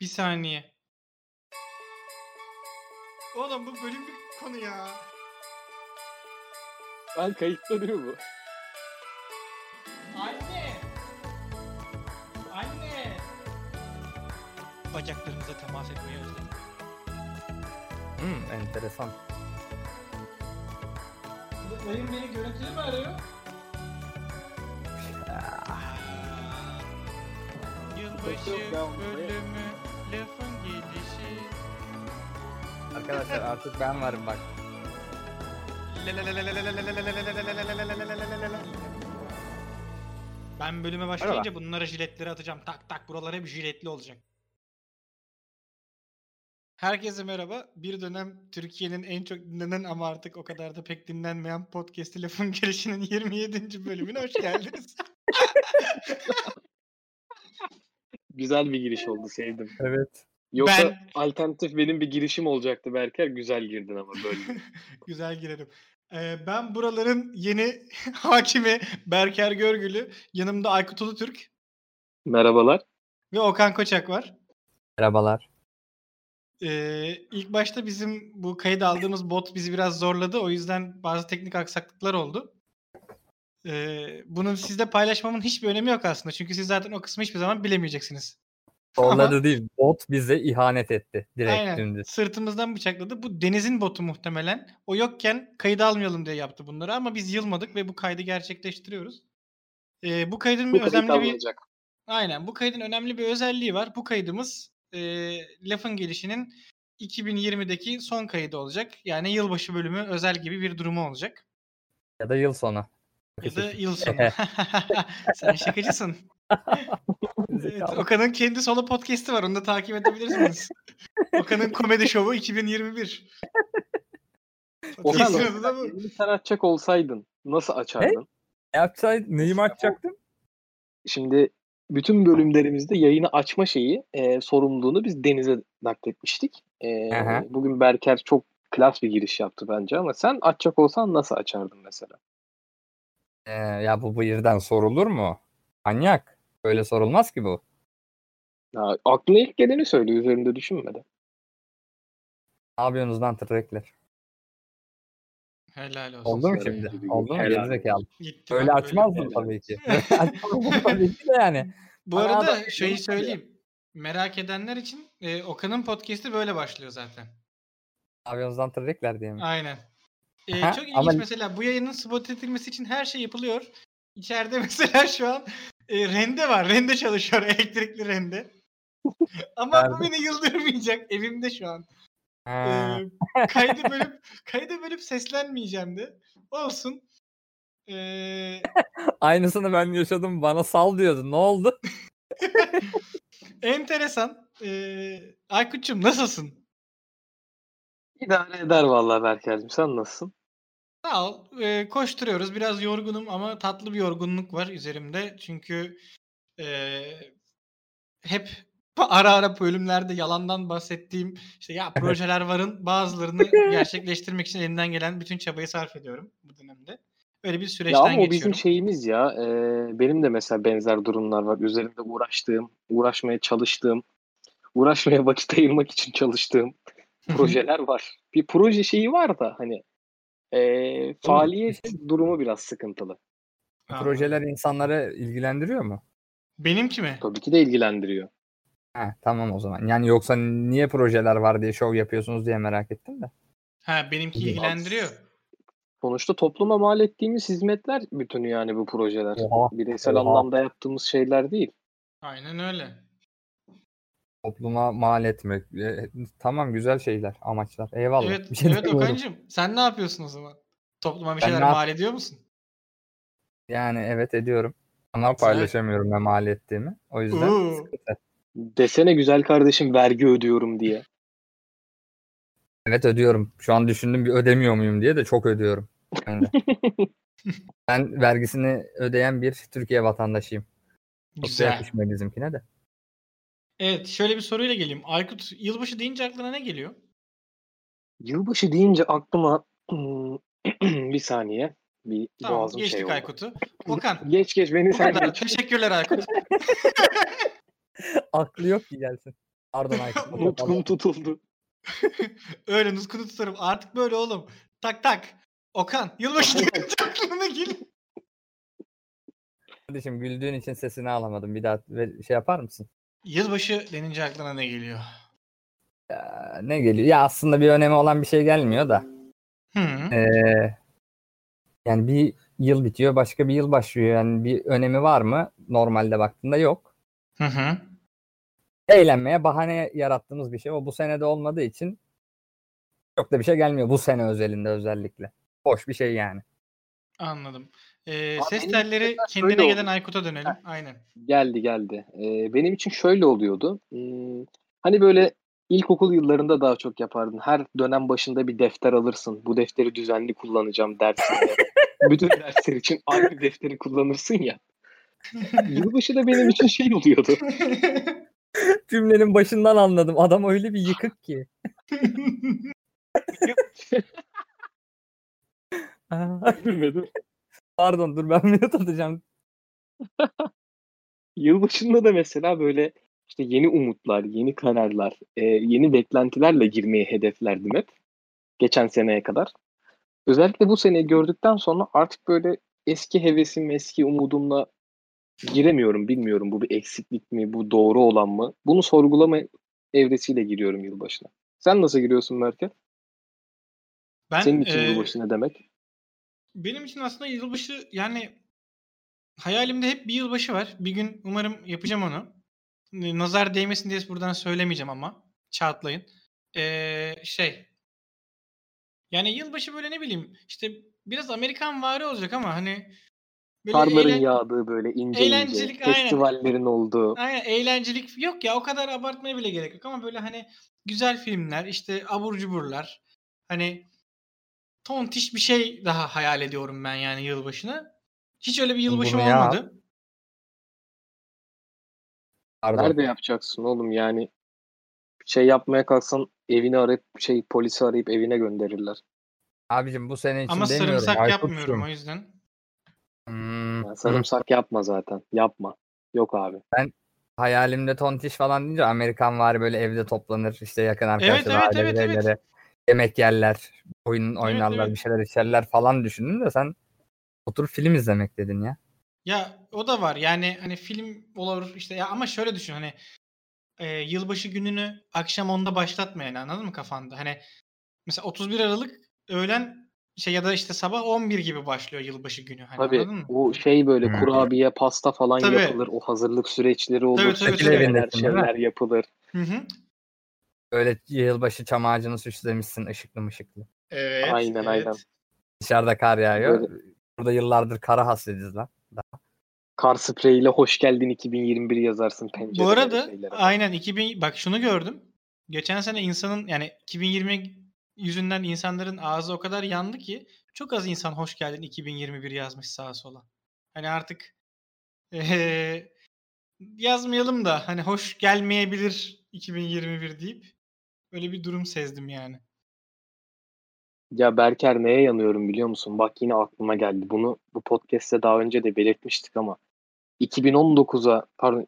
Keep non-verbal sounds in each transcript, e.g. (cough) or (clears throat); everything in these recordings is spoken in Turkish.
Bir saniye. Oğlum bu bölüm bir konu ya. Ben kayıtta duruyor bu. Anne! Anne! Bacaklarımıza temas etmeyi özledim. Hmm, enteresan. Dayım beni görüntülü mü arıyor? Yılbaşı yok, ben- bölümü Arkadaşlar artık ben varım bak. Ben bölüme başlayınca bunlara jiletleri atacağım. Tak tak buralar hep jiletli olacak. Herkese merhaba. Bir dönem Türkiye'nin en çok dinlenen ama artık o kadar da pek dinlenmeyen podcast'i Lafın Gelişi'nin 27. bölümüne hoş geldiniz. (laughs) Güzel bir giriş oldu sevdim. Evet. Yoksa Ben- alternatif benim bir girişim olacaktı Berker. Güzel girdin ama böyle. (laughs) Güzel girerim. Ee, ben buraların yeni (laughs) hakimi Berker Görgülü. Yanımda Aykut Ulutürk Merhabalar. ve Okan Koçak var. Merhabalar. Ee, ilk başta bizim bu kayıt aldığımız bot bizi biraz zorladı. O yüzden bazı teknik aksaklıklar oldu. Ee, bunu sizle paylaşmamın hiçbir önemi yok aslında. Çünkü siz zaten o kısmı hiçbir zaman bilemeyeceksiniz. Zorladı değil. Bot bize ihanet etti. Direkt Aynen. dümdüz. Sırtımızdan bıçakladı. Bu Deniz'in botu muhtemelen. O yokken kayıt almayalım diye yaptı bunları ama biz yılmadık ve bu kaydı gerçekleştiriyoruz. Ee, bu kaydın Bu bir önemli bir. Aynen. Bu kaydın önemli bir özelliği var. Bu kaydımız e, lafın gelişinin 2020'deki son kaydı olacak. Yani yılbaşı bölümü özel gibi bir durumu olacak. Ya da yıl sonu. Ya da yıl sonu. (laughs) (laughs) Sen şakacısın. Evet. Okan'ın kendi solo podcast'i var. Onu da takip edebilirsiniz. (laughs) Okan'ın komedi şovu 2021. Okan yeni sen açacak olsaydın nasıl açardın? Ne yapacaktın? Neyi mi açacaktın? Şimdi bütün bölümlerimizde yayını açma şeyi e, sorumluluğunu biz Deniz'e nakletmiştik. E, Aha. bugün Berker çok klas bir giriş yaptı bence ama sen açacak olsan nasıl açardın mesela? Ee, ya bu birden sorulur mu? Manyak. Böyle sorulmaz ki bu. Ya, aklına ilk geleni söyle üzerinde düşünmeden. Ne yapıyorsunuz lan tırrekler? Helal olsun. Oldu mu şimdi? Oldu mu? Helal. Gitti Öyle açmazdım tabii ki. (laughs) Açmazdım tabii ki de yani. (laughs) Bu Bana arada adam- şeyi söyleyeyim. Merak edenler için e, Okan'ın podcast'i böyle başlıyor zaten. Lan tırrekler diye mi? Aynen. E, çok ilginç ama- mesela bu yayının spot edilmesi için her şey yapılıyor. İçeride (laughs) mesela şu an e, rende var. Rende çalışıyor. (laughs) Elektrikli rende. (laughs) Ama bu beni yıldırmayacak. Evimde şu an. Ha. E, kaydı bölüp (laughs) kaydı bölüp seslenmeyeceğim de. Olsun. E, Aynısını ben yaşadım. Bana sal diyordu. Ne oldu? enteresan. E, Aykut'cum nasılsın? İdare eder vallahi Berker'cim sen nasılsın? Sağ ol. Ee, koşturuyoruz. Biraz yorgunum ama tatlı bir yorgunluk var üzerimde. Çünkü eee, hep ara ara bölümlerde yalandan bahsettiğim işte ya projeler varın bazılarını (laughs) gerçekleştirmek için elimden gelen bütün çabayı sarf ediyorum bu dönemde. Öyle bir Ya süreçten ama o bizim geçiyorum. şeyimiz ya. e, benim de mesela benzer durumlar var. Üzerinde uğraştığım, uğraşmaya çalıştığım, uğraşmaya vakit ayırmak için çalıştığım projeler var. Bir proje şeyi var da hani e, faaliyet durumu biraz sıkıntılı. Aa, projeler insanları ilgilendiriyor mu? Benimki mi? Tabii ki de ilgilendiriyor. Ha, tamam o zaman. Yani yoksa niye projeler var diye şov yapıyorsunuz diye merak ettim de. Ha benimki ilgilendiriyor. Sonuçta topluma mal ettiğimiz hizmetler bütünü yani bu projeler. Oha. Bireysel Oha. anlamda yaptığımız şeyler değil. Aynen öyle. Topluma mal etmek. E, tamam güzel şeyler, amaçlar. Eyvallah. Evet, (laughs) Bir şey evet. Okan'cığım. Sen ne yapıyorsun o zaman? Topluma bir Ben şeyler yap- mal ediyor musun? Yani evet ediyorum. Ama paylaşamıyorum ne mal ettiğimi. O yüzden sıkıntı. Desene güzel kardeşim vergi ödüyorum diye. Evet ödüyorum. Şu an düşündüm bir ödemiyor muyum diye de çok ödüyorum. Ben, de. (laughs) ben vergisini ödeyen bir Türkiye vatandaşıyım. Çok da Güzel. yakışmıyor bizimkine de. Evet şöyle bir soruyla geleyim. Aykut yılbaşı deyince aklına ne geliyor? Yılbaşı deyince aklıma hmm, (clears throat) bir saniye. Bir Tamam boğazım geçtik şey oldu. Aykut'u. Okan (laughs) Geç geç beni sen kadar. geç. Teşekkürler Aykut. (laughs) Aklı yok ki gelsin. Pardon Aykut. (laughs) Nutkum tutuldu. Öyle nuskunu tutarım. Artık böyle oğlum. Tak tak. Okan yılbaşı deyince aklına geliyor. Kardeşim güldüğün için sesini alamadım. Bir daha şey yapar mısın? Yılbaşı denince aklına ne geliyor? Ya, ne geliyor? Ya aslında bir önemi olan bir şey gelmiyor da. Hı. Ee, yani bir yıl bitiyor, başka bir yıl başlıyor. Yani bir önemi var mı? Normalde baktığında yok. Hı hı. Eğlenmeye bahane yarattığımız bir şey. O bu sene de olmadığı için çok da bir şey gelmiyor. Bu sene özelinde özellikle. Boş bir şey yani. Anladım. Ee, Abi ses telleri kendine gelen. Aykut'a dönelim. Aynen. Geldi geldi. Ee, benim için şöyle oluyordu. Hmm, hani böyle ilkokul yıllarında daha çok yapardın. Her dönem başında bir defter alırsın. Bu defteri düzenli kullanacağım dersinde. (laughs) Bütün dersler için aynı defteri kullanırsın ya. (laughs) Yılbaşı da benim için şey oluyordu. (laughs) Cümlenin başından anladım. Adam öyle bir yıkık ki. Bilmedim. Pardon dur ben (laughs) minut atacağım. (laughs) Yılbaşında da mesela böyle işte yeni umutlar, yeni kararlar, e, yeni beklentilerle girmeyi hedeflerdim hep. Geçen seneye kadar. Özellikle bu seneyi gördükten sonra artık böyle eski hevesim, eski umudumla giremiyorum. Bilmiyorum bu bir eksiklik mi, bu doğru olan mı? Bunu sorgulama evresiyle giriyorum yılbaşına. Sen nasıl giriyorsun Merkel? Ben Senin için e, yılbaşı ne demek? Benim için aslında yılbaşı yani hayalimde hep bir yılbaşı var. Bir gün umarım yapacağım onu. N- Nazar değmesin diye buradan söylemeyeceğim ama. Çağatlayın. Ee, şey. Yani yılbaşı böyle ne bileyim işte biraz Amerikan vari olacak ama hani böyle Karların eğlen- yağdığı böyle ince ince eğlencelik, aynen. festivallerin olduğu. Aynen eğlencelik yok ya o kadar abartmaya bile gerek yok ama böyle hani güzel filmler işte abur cuburlar hani tontiş bir şey daha hayal ediyorum ben yani yılbaşına. Hiç öyle bir yılbaşı Bunu olmadı. Pardon. Nerede yapacaksın oğlum yani şey yapmaya kalksan evini arayıp şey polisi arayıp evine gönderirler. Abicim bu sene için Ama demiyorum. sarımsak yapmıyorum o yüzden. Hmm, Yani sarımsak yapma zaten. Yapma. Yok abi. Hayalimde tontiş falan deyince Amerikan var böyle evde toplanır işte yakın arkadaşlar evet, evet, bireyleri, evet. Yemek yerler oyun oynarlar evet. bir şeyler içerler falan düşündün de sen oturup film izlemek dedin ya. Ya o da var yani hani film olur işte ya ama şöyle düşün hani e, yılbaşı gününü akşam 10'da başlatma yani anladın mı kafanda? Hani mesela 31 Aralık öğlen şey ya da işte sabah 11 gibi başlıyor yılbaşı günü hani Tabii anladın mı? o şey böyle Hmm. kurabiye, pasta falan Tabii. yapılır. O hazırlık süreçleri olur. Tabii, tabii, tabii. Şeyler, şeyler yapılır. Hı hı. Böyle yılbaşı çam ağacını süslemişsin ışıklı mışıklı. Evet. Aynen, evet. aynen. Dışarıda kar yağıyor. Böyle- Burada yıllardır kara hasretiz lan. Kar spreyiyle hoş geldin 2021 yazarsın pencereye. Bu arada aynen 2000 bak şunu gördüm. Geçen sene insanın yani 2020 yüzünden insanların ağzı o kadar yandı ki çok az insan hoş geldin 2021 yazmış sağa sola. Hani artık eee, yazmayalım da hani hoş gelmeyebilir 2021 deyip öyle bir durum sezdim yani. Ya Berker neye yanıyorum biliyor musun? Bak yine aklıma geldi. Bunu bu podcast'te daha önce de belirtmiştik ama 2019'a pardon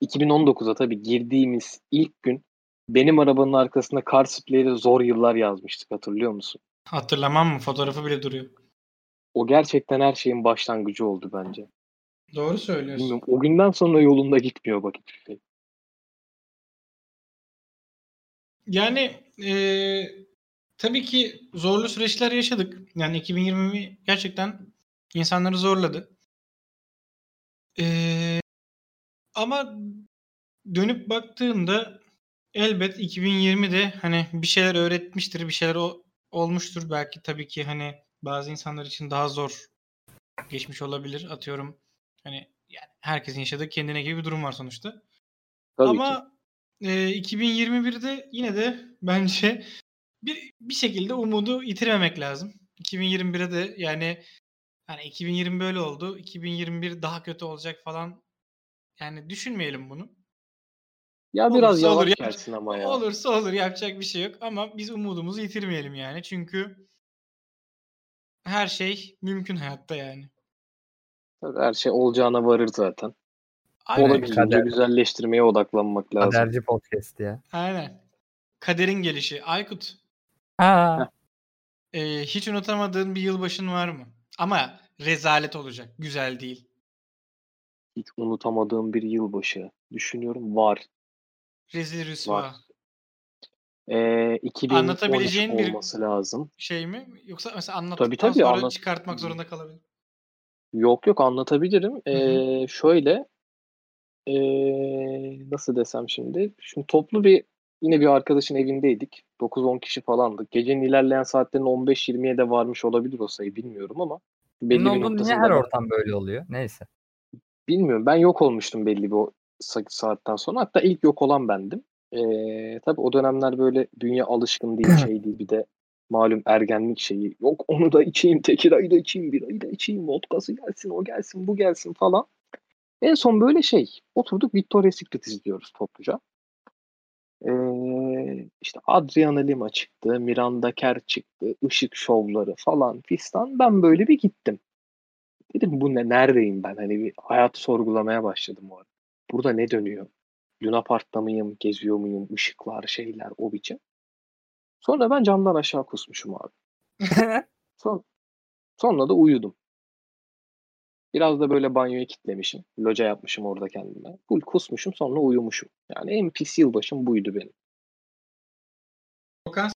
2019'a tabii girdiğimiz ilk gün benim arabanın arkasında kar spreyleri zor yıllar yazmıştık hatırlıyor musun? Hatırlamam mı? Fotoğrafı bile duruyor. O gerçekten her şeyin başlangıcı oldu bence. Doğru söylüyorsun. Bilmiyorum, o günden sonra yolunda gitmiyor bak hiçbir şey. Yani eee, tabii ki zorlu süreçler yaşadık. Yani 2020 gerçekten insanları zorladı. Eee, ama dönüp baktığında elbet 2020'de hani bir şeyler öğretmiştir, bir şeyler o- olmuştur. Belki tabii ki hani bazı insanlar için daha zor geçmiş olabilir. Atıyorum hani yani herkesin yaşadığı kendine gibi bir durum var sonuçta. Tabii ki. E, 2021'de yine de bence bir bir şekilde umudu yitirmemek lazım. 2021'e de yani hani 2020 böyle oldu. 2021 daha kötü olacak falan. Yani düşünmeyelim bunu. Ya biraz Olursa olur, yavaş gelsin ama ya. Olursa olur yapacak bir şey yok ama biz umudumuzu yitirmeyelim yani. Çünkü her şey mümkün hayatta yani. Her şey olacağına varır zaten. Aynen. Olabildiğince kader- güzelleştirmeye odaklanmak lazım. Kaderci podcast ya. Aynen. Kaderin gelişi. Aykut. Ha. e, hiç unutamadığın bir yılbaşın var mı? Ama rezalet olacak. Güzel değil. Hiç unutamadığım bir yılbaşı. Düşünüyorum var. Rezil rüsva. Var. Ee, 2013 Anlatabileceğin bir- olması lazım. Şey mi? Yoksa mesela anlattıktan Tabii, tabii, sonra anlat- çıkartmak zorunda kalabilir. Yok yok anlatabilirim. Ee, şöyle ee, nasıl desem şimdi? Şimdi toplu bir yine bir arkadaşın evindeydik. 9-10 kişi falandık. Gecenin ilerleyen saatlerinde 15-20'ye de varmış olabilir o sayı bilmiyorum ama belli Senin bir olduğun niye noktasında her ortam böyle oluyor? Neyse. bilmiyorum. Ben yok olmuştum belli bir saatten sonra. Hatta ilk yok olan bendim. Ee, tabii o dönemler böyle dünya alışkın değil (clears throat) şey değil. Bir de malum ergenlik şeyi. Yok onu da içeyim, tekirayı da içeyim, birayı da içeyim, vodkası gelsin, o gelsin, bu gelsin falan. En son böyle şey. Oturduk Victoria's Secret izliyoruz topluca. Ee, işte Adriana Lima çıktı, Miranda Kerr çıktı, ışık şovları falan fistan. Ben böyle bir gittim. Dedim bu ne, neredeyim ben? Hani bir hayatı sorgulamaya başladım o arada. Burada ne dönüyor? Luna Park'ta mıyım? Geziyor muyum? Işıklar, şeyler, o biçim. Sonra ben camdan aşağı kusmuşum abi. (laughs) Son, sonra da uyudum. Biraz da böyle banyoya kitlemişim. Loca yapmışım orada kendime. Full kusmuşum sonra uyumuşum. Yani en pis yılbaşım buydu benim. Okan,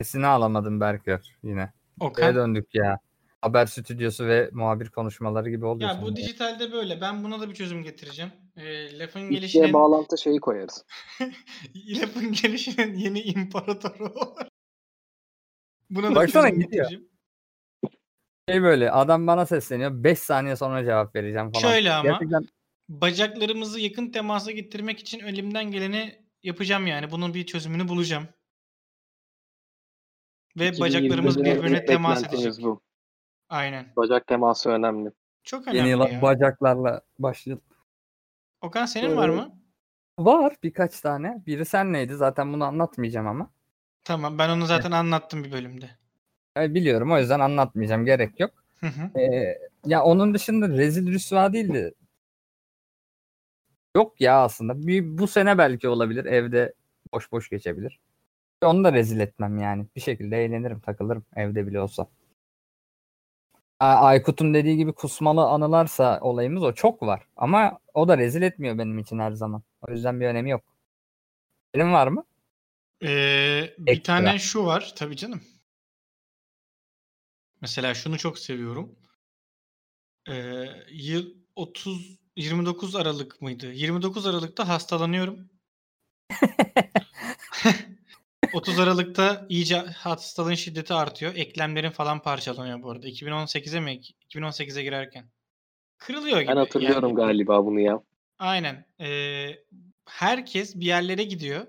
Sesini alamadım Berker yine. Okan. döndük ya. Haber stüdyosu ve muhabir konuşmaları gibi oluyor. Ya bu şimdi. dijitalde böyle. Ben buna da bir çözüm getireceğim. E, lafın İkiye gelişinin bağlantı şeyi koyarız. (laughs) lafın gelişinin yeni imparatoru. (laughs) buna da bir Baksana çözüm gidiyor. getireceğim. Şey böyle adam bana sesleniyor. 5 saniye sonra cevap vereceğim falan. Şöyle ama. Gerçekten Bacaklarımızı yakın temasa getirmek için elimden geleni yapacağım yani. Bunun bir çözümünü bulacağım. Ve bacaklarımız 2020'de birbirine temas edecek. bu. Aynen. Bacak teması önemli. Çok yeni önemli yıla ya. bacaklarla başlayalım. Okan senin var Ee, mı? Var birkaç tane. Biri sen neydi? Zaten bunu anlatmayacağım ama. Tamam ben onu zaten anlattım bir bölümde. E, biliyorum o yüzden anlatmayacağım. Gerek yok. Hı hı. Ee, ya onun dışında rezil rüsva değildi. Yok ya aslında. Bir, bu sene belki olabilir. Evde boş boş geçebilir. Onu da rezil etmem yani. Bir şekilde eğlenirim, takılırım evde bile olsa. Aykut'un dediği gibi kusmalı anılarsa olayımız o çok var. Ama o da rezil etmiyor benim için her zaman. O yüzden bir önemi yok. Senin var mı? Ee, bir Ekstra. tane şu var tabii canım. Mesela şunu çok seviyorum. Ee, yıl 30 29 Aralık mıydı? 29 Aralık'ta hastalanıyorum. (laughs) (laughs) 30 Aralık'ta iyice hastalığın şiddeti artıyor. Eklemlerin falan parçalanıyor bu arada. 2018'e mi? 2018'e girerken. Kırılıyor gibi. Ben hatırlıyorum Yani- galiba bunu ya. Aynen. Ee, herkes bir yerlere gidiyor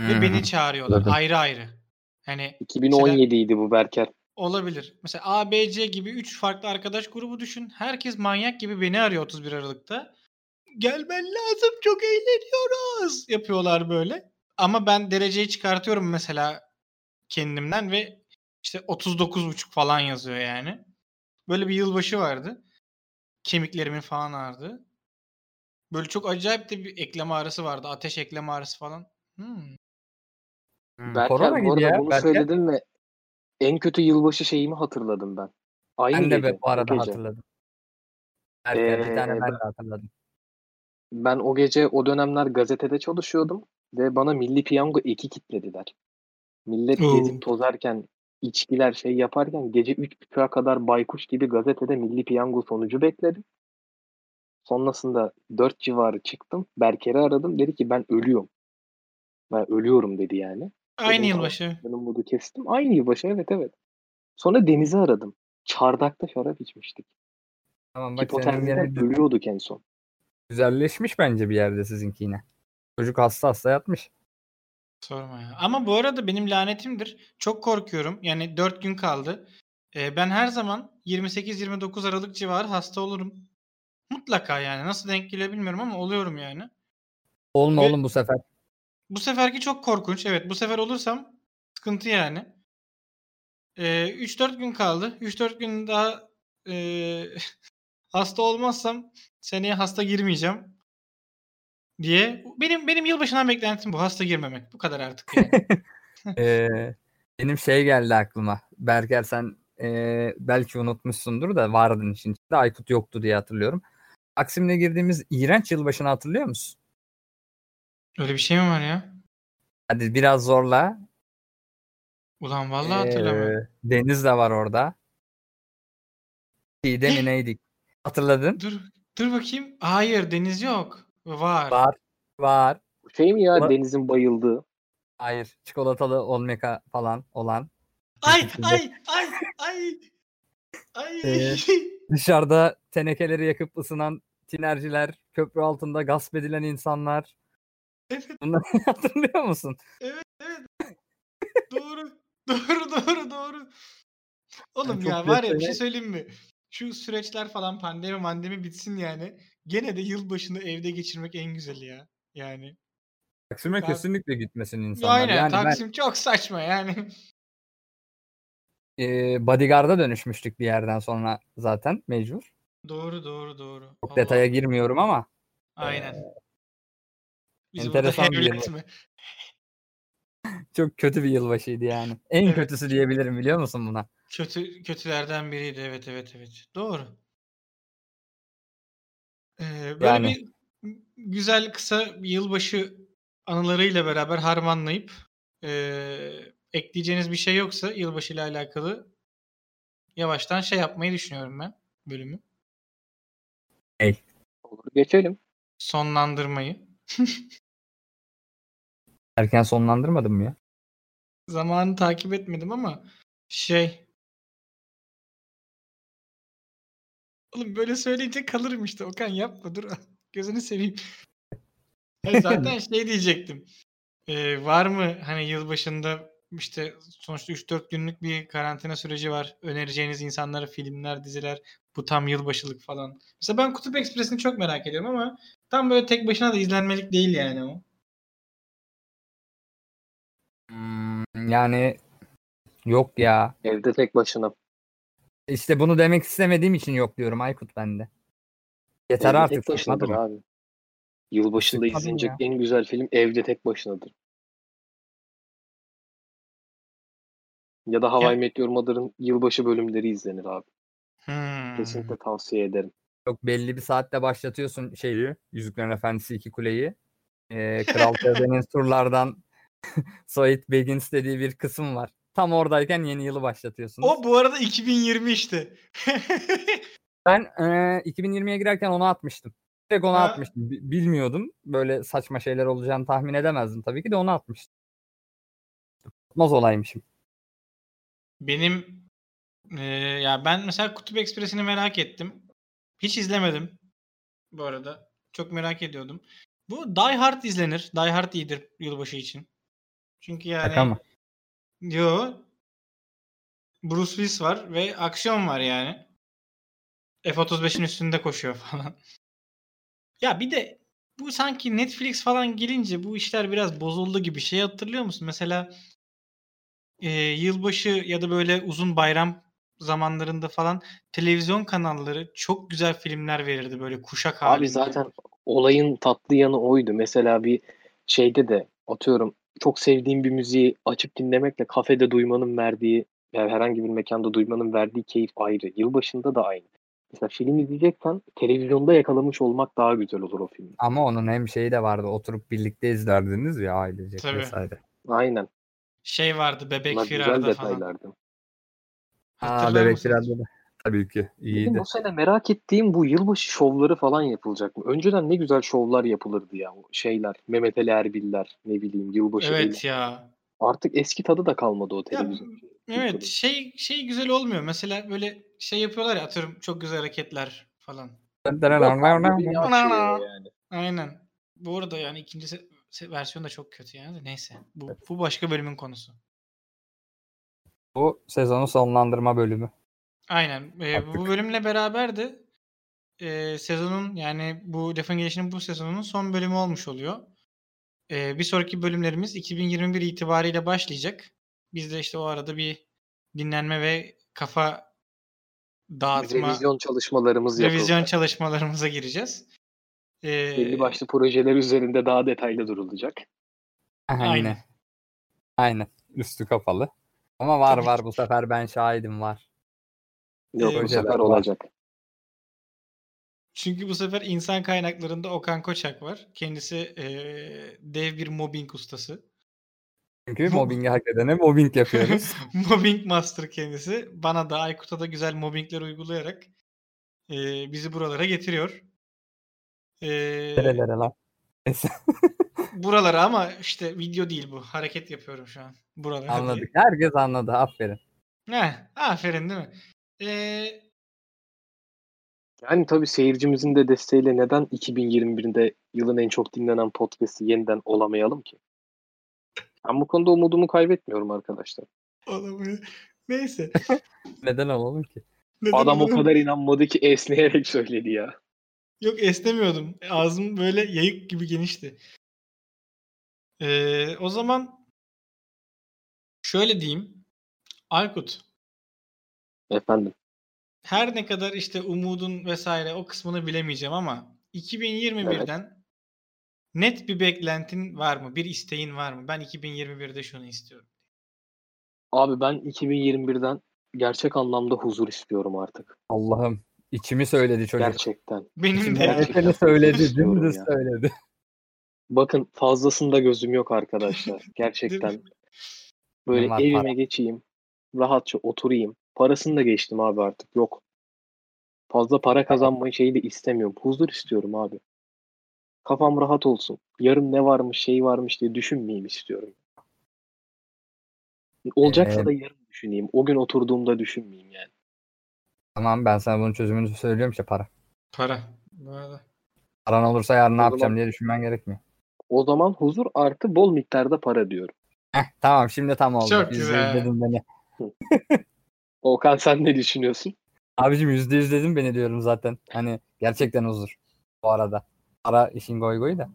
ve Hmm. beni çağırıyorlar Anladım. ayrı ayrı. Hani 2017 idi bu Berker. Olabilir. Mesela A, B, C gibi 3 farklı arkadaş grubu düşün. Herkes manyak gibi beni arıyor 31 Aralık'ta. Gelmen lazım çok eğleniyoruz yapıyorlar böyle. Ama ben dereceyi çıkartıyorum mesela kendimden ve işte 39,5 falan yazıyor yani. Böyle bir yılbaşı vardı. Kemiklerimin falan ağrıdı. Böyle çok acayip de bir eklem ağrısı vardı. Ateş eklem ağrısı falan. Hmm. Hmm, Berker Korona bu arada ya. bunu Berker. söyledin ve en kötü yılbaşı şeyimi hatırladım ben. Aynı Ben de gece, bu arada gece. hatırladım. Berker bir tane Ee, ben de hatırladım. Ben o gece o dönemler gazetede çalışıyordum ve bana Milli Piyango eki kitlediler. Millet Oo. gezip tozarken, içkiler şey yaparken gece 3.30'a kadar baykuş gibi gazetede Milli Piyango sonucu bekledim. Sonrasında 4 civarı çıktım. Berker'i aradım. Dedi ki ben ölüyorum. Ben ölüyorum dedi yani. Aynı yılbaşı. Ben umudu kestim. Aynı yılbaşı evet evet. Sonra Deniz'i aradım. Çardakta şarap içmiştik. Tamam bak Hipotermiden ölüyorduk en son. güzelleşmiş bence bir yerde sizinki yine. Çocuk hasta hasta yatmış. Sorma ya. Ama bu arada benim lanetimdir. Çok korkuyorum. Yani 4 gün kaldı. Ee, ben her zaman 28-29 Aralık civarı hasta olurum. Mutlaka yani. Nasıl denk geliyor bilmiyorum ama oluyorum yani. Olma Ve- oğlum bu sefer. Bu seferki çok korkunç. Evet bu sefer olursam sıkıntı yani. Ee, 3-4 gün kaldı. 3-4 gün daha ee, (laughs) hasta olmazsam seneye hasta girmeyeceğim diye. Benim benim yılbaşından beklentim bu. Hasta girmemek. Bu kadar artık yani. (laughs) Ee, benim şey geldi aklıma. Berker sen e, belki unutmuşsundur da vardın için. Aykut yoktu diye hatırlıyorum. Taksim'le girdiğimiz iğrenç yılbaşını hatırlıyor musun? Öyle bir şey mi var ya? Hadi biraz zorla. Ulan vallahi hatırlamıyorum. Ee, Deniz de var orada. Çiğde mi neydik? Hatırladın? Dur dur bakayım. Hayır deniz yok. Var. Var. Var. Şey mi ya Ulan- Deniz'in bayıldığı? Hayır. Çikolatalı olmeka falan olan. Ay ay ay ay. Ay. Ee, Dışarıda tenekeleri yakıp ısınan tinerciler, köprü altında gasp edilen insanlar. Evet. Bunları (laughs) hatırlıyor musun? (laughs) doğru. Doğru doğru doğru. Oğlum çok ya var ya bir şey söyleyeyim mi? Şu süreçler falan pandemi mandemi bitsin yani. Gene de yılbaşını evde geçirmek en güzeli ya. Yani. Taksim'e Ben- kesinlikle gitmesin insanlar. Aynen yani Taksim çok saçma yani. ben e, bodyguard'a dönüşmüştük bir yerden sonra zaten mecbur. Doğru doğru doğru. Çok Allah. detaya girmiyorum ama Aynen. Ee, Biz enteresan bir yılbaşı. mi? çok kötü bir yılbaşıydı yani. En Evet. kötüsü diyebilirim biliyor musun buna? Kötü kötülerden biriydi. Evet evet evet. Doğru. Ee, böyle Yani. bir güzel kısa yılbaşı anılarıyla beraber harmanlayıp ee, ekleyeceğiniz bir şey yoksa yılbaşı ile alakalı yavaştan şey yapmayı düşünüyorum ben bölümü. Olur geçelim. Sonlandırmayı. Erken sonlandırmadım mı ya? Zamanı takip etmedim ama şey Oğlum böyle söyleyince kalırım işte. Okan yapma dur. (laughs) Gözünü seveyim. Hayır, (laughs) zaten şey diyecektim. Ee, var mı hani yılbaşında işte sonuçta 3-4 günlük bir karantina süreci var. Önereceğiniz insanlara filmler, diziler bu tam yılbaşılık falan. Mesela ben Kutup Ekspresi'ni çok merak ediyorum ama tam böyle tek başına da izlenmelik değil yani o. Hmm, yani yok ya. Evde tek başına. İşte bunu demek istemediğim için yok diyorum Aykut bende. Yeter Evde artık. tek başınadır abi. Yılbaşında Sıkmadım izlenecek ya. en güzel film Evde Tek Başınadır. Ya da How Ya- I Met Your Mother'ın yılbaşı bölümleri izlenir abi. Hmm. Kesinlikle tavsiye ederim. Çok belli bir saatte başlatıyorsun şeyi. Yüzüklerin Efendisi 2 kuleyi. Ee, Kral (laughs) Teoden'in surlardan (laughs) Soyit Begins dediği bir kısım var. Tam oradayken yeni yılı başlatıyorsunuz. O bu arada 2020 işte. (laughs) Ben e, 2020'ye girerken onu atmıştım. Direkt onu Ha. atmıştım. Bi- Bilmiyordum. Böyle saçma şeyler olacağını tahmin edemezdim tabii ki de onu atmıştım. Tutmaz olaymışım. Benim eee, ya ben mesela Kutup Ekspresi'ni merak ettim. Hiç izlemedim bu arada. Çok merak ediyordum. Bu Die Hard izlenir. Die Hard iyidir yılbaşı için. Çünkü yani Şaka mı? yo Bruce Willis var ve aksiyon var yani. F-35'in üstünde koşuyor (laughs) falan. Ya bir de bu sanki Netflix falan gelince bu işler biraz bozuldu gibi. Şey hatırlıyor musun? Mesela e, yılbaşı ya da böyle uzun bayram zamanlarında falan televizyon kanalları çok güzel filmler verirdi böyle kuşak halinde. Abi zaten olayın tatlı yanı oydu. Mesela bir şeyde de atıyorum çok sevdiğim bir müziği açıp dinlemekle kafede duymanın verdiği yani herhangi bir mekanda duymanın verdiği keyif ayrı. Yılbaşında da aynı. Mesela film izleyeceksen televizyonda yakalamış olmak daha güzel olur o filmi. Ama onun hem şeyi de vardı. Oturup birlikte izlerdiniz ya ailecek Tabii. vesaire. Aynen. şey vardı Bebek Bunlar güzel Firar'da falan. detaylardı. Aa, Hatırlar Bebek mısınız? Firar'da da. Tabii ki. Benim iyiydi. bu sene merak ettiğim bu yılbaşı şovları falan yapılacak mı? Önceden ne güzel şovlar yapılırdı ya. O şeyler, Mehmet Ali Erbiller, ne bileyim yılbaşı Evet ya. Artık eski tadı da kalmadı o Ya, televizyon. evet kültürü. şey şey güzel olmuyor. Mesela böyle şey yapıyorlar ya atıyorum çok güzel hareketler falan. Yani. Aynen. Bu arada yani ikinci se- se- versiyon da çok kötü yani. de Neyse. Bu, bu başka bölümün konusu. Bu sezonu sonlandırma bölümü. Aynen. Ee, Artık. bu bölümle beraber de e, sezonun yani bu Lafın Gelişi'nin bu sezonun son bölümü olmuş oluyor. Ee, bir sonraki bölümlerimiz 2021 itibariyle başlayacak. Biz de işte o arada bir dinlenme ve kafa dağıtma Revizyon çalışmalarımız revizyon yapılacak. çalışmalarımıza gireceğiz. Ee, Belli başlı projeler üzerinde daha detaylı durulacak. Aynen. Aynen. Aynen. Üstü kapalı. Ama var Tabii var bu sefer ben şahidim var. Yok bu sefer olacak. Çünkü bu sefer insan kaynaklarında Okan Koçak var. Kendisi eee, dev bir mobbing ustası. Çünkü mobbingi hak edene mobbing yapıyoruz. (laughs) mobbing master kendisi. Bana da Aykut'a da güzel mobbingler uygulayarak eee, bizi buralara getiriyor. Eee, Nerelere lan? (laughs) Buralara ama işte video değil bu. Hareket yapıyorum şu an. Buralara diye. Anladık. (laughs) Herkes anladı. Aferin. Heh, aferin değil mi? Eee, Yani tabii seyircimizin de desteğiyle neden 2021'de yılın en çok dinlenen podcast'i yeniden olamayalım ki? Ben bu konuda umudumu kaybetmiyorum arkadaşlar. olamıyor. Neyse. (laughs) Neden olalım ki? Neden Adam o olamıyor? kadar inanmadı ki esneyerek söyledi ya. Yok esnemiyordum. Ağzım böyle yayık gibi genişti. Ee, o zaman şöyle diyeyim. Aykut Efendim. her ne kadar işte umudun vesaire o kısmını bilemeyeceğim ama 2021'den net bir beklentin var mı? Bir isteğin var mı? Ben 2021'de şunu istiyorum. Abi ben 2021'den gerçek anlamda huzur istiyorum artık. Allah'ım. içimi söyledi çocuk. Gerçekten. Benim de gerçekten söyledi. Dümdüz söyledi. Bakın fazlasında gözüm yok arkadaşlar. (laughs) Gerçekten. Böyle Bunlar evime para. geçeyim. Rahatça oturayım. Parasını da geçtim abi artık. Yok. Fazla para kazanmayı şeyi de istemiyorum. Huzur istiyorum abi. Kafam rahat olsun. Yarın ne varmış şey varmış diye düşünmeyeyim istiyorum. Olacaksa Ee, da yarın düşüneyim. O gün oturduğumda düşünmeyeyim yani. Tamam ben sana bunun çözümünü söylüyorum işte para. para. Arada. Paran olursa yarın ne yapacağım diye düşünmen gerekmiyor. O zaman huzur artı bol miktarda para diyorum. Heh, tamam şimdi tam oldu. Çok güzel. dedin beni. Okan sen ne düşünüyorsun? Abicim yüzde yüz dedim beni diyorum zaten. Hani gerçekten huzur. Bu arada. Para işin goy goyu da.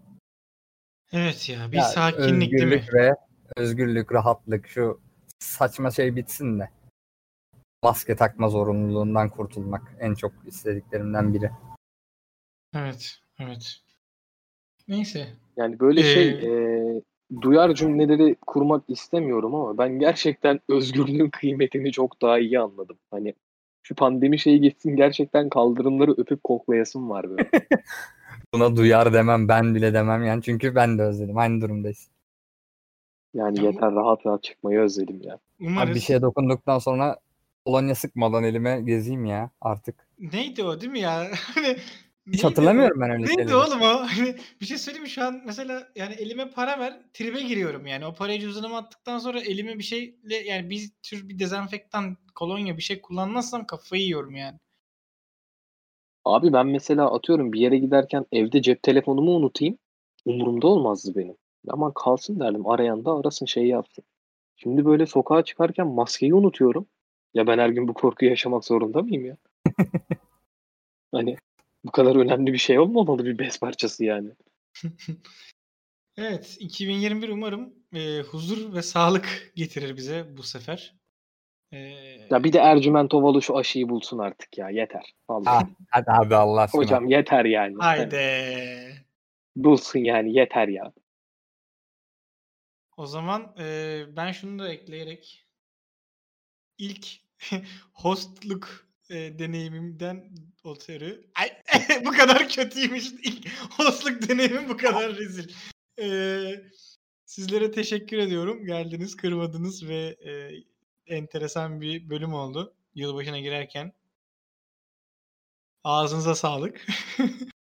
Evet ya bir Ya, sakinlik değil mi? özgürlük ve özgürlük, rahatlık şu saçma şey bitsin de. Maske takma zorunluluğundan kurtulmak en çok istediklerimden biri. Evet. Evet. Neyse. Yani böyle şey Ee, e, duyar cümleleri kurmak istemiyorum ama ben gerçekten (laughs) özgürlüğün kıymetini çok daha iyi anladım. Hani şu pandemi şeyi geçsin gerçekten kaldırımları öpüp koklayasım var böyle. (laughs) Buna duyar demem ben bile demem yani çünkü ben de özledim. Aynı durumdayız. Yani yeter rahat rahat çıkmayı özledim ya. Umarız. Abi bir şeye dokunduktan sonra kolonya sıkmadan elime gezeyim ya artık. Neydi o değil mi ya? (laughs) Hiç neydi hatırlamıyorum ben öyle Neydi şeyleri. oğlum o? (laughs) Hani bir şey söyleyeyim mi şu an mesela yani elime para ver tribe giriyorum yani. O parayı cüzdanıma attıktan sonra elime bir şeyle yani bir tür bir dezenfektan kolonya bir şey kullanmazsam kafayı yiyorum yani. Abi ben mesela atıyorum bir yere giderken evde cep telefonumu unutayım. Umurumda olmazdı benim. Aman kalsın derdim. Arayan da arasın şey yapsın. Şimdi böyle sokağa çıkarken maskeyi unutuyorum. Ya ben her gün bu korkuyu yaşamak zorunda mıyım ya? (laughs) Hani bu kadar önemli bir şey olmamalı bir bez parçası yani. (laughs) Evet 2021 umarım e, huzur ve sağlık getirir bize bu sefer. E, Ya bir de Ercüment Ovalı şu aşıyı bulsun artık ya. Yeter. Vallahi. Ah, hadi abi Allah aşkına. Hocam yeter yani. haydi. Bulsun yani yeter ya. O zaman e, ben şunu da ekleyerek ilk (laughs) hostluk e, deneyimimden ötürü Ay, (laughs) bu kadar kötüymüş ilk hostluk deneyimim bu kadar rezil. E, sizlere teşekkür ediyorum. Geldiniz, kırmadınız ve e, enteresan bir bölüm oldu yılbaşına girerken. Ağzınıza sağlık. (laughs)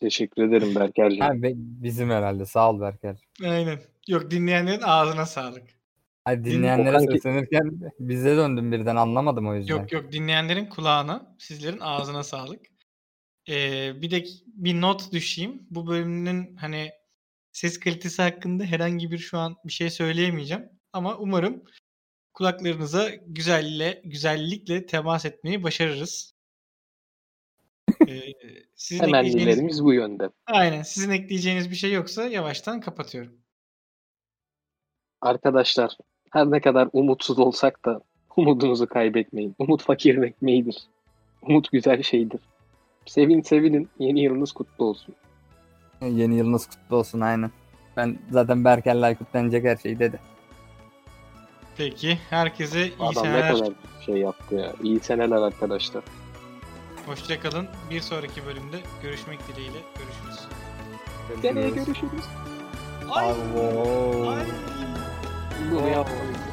Teşekkür ederim Berker'cim. Ha, be- bizim herhalde sağ ol Berker. Aynen. Yok dinleyenlerin ağzına sağlık. Hadi dinleyenlere Okan seslenirken bize döndüm birden anlamadım o yüzden. Yok yok dinleyenlerin kulağına, sizlerin ağzına sağlık. Ee, bir de bir not düşeyim. Bu bölümün hani ses kalitesi hakkında herhangi bir şu an bir şey söyleyemeyeceğim. Ama umarım kulaklarınıza güzelle, güzellikle temas etmeyi başarırız. (laughs) Ee, sizin ekleyeceğiniz, Temennilerimiz bu yönde. aynen, sizin ekleyeceğiniz bir şey yoksa yavaştan kapatıyorum. Arkadaşlar her ne kadar umutsuz olsak da Umudunuzu kaybetmeyin. Umut fakirin ekmeğidir. Umut güzel şeydir. Sevin sevinin. Yeni yılınız kutlu olsun. Yeni yılınız kutlu olsun aynen. Ben zaten Berker'le Aykut denecek her şeyi dedi. Peki. Herkese iyi Adam ne seneler. kadar şey yaptı ya. İyi seneler arkadaşlar. Hoşçakalın. Bir sonraki bölümde görüşmek dileğiyle. Görüşürüz. Seneye görüşürüz. Ay. Ay. Ay. 录的要。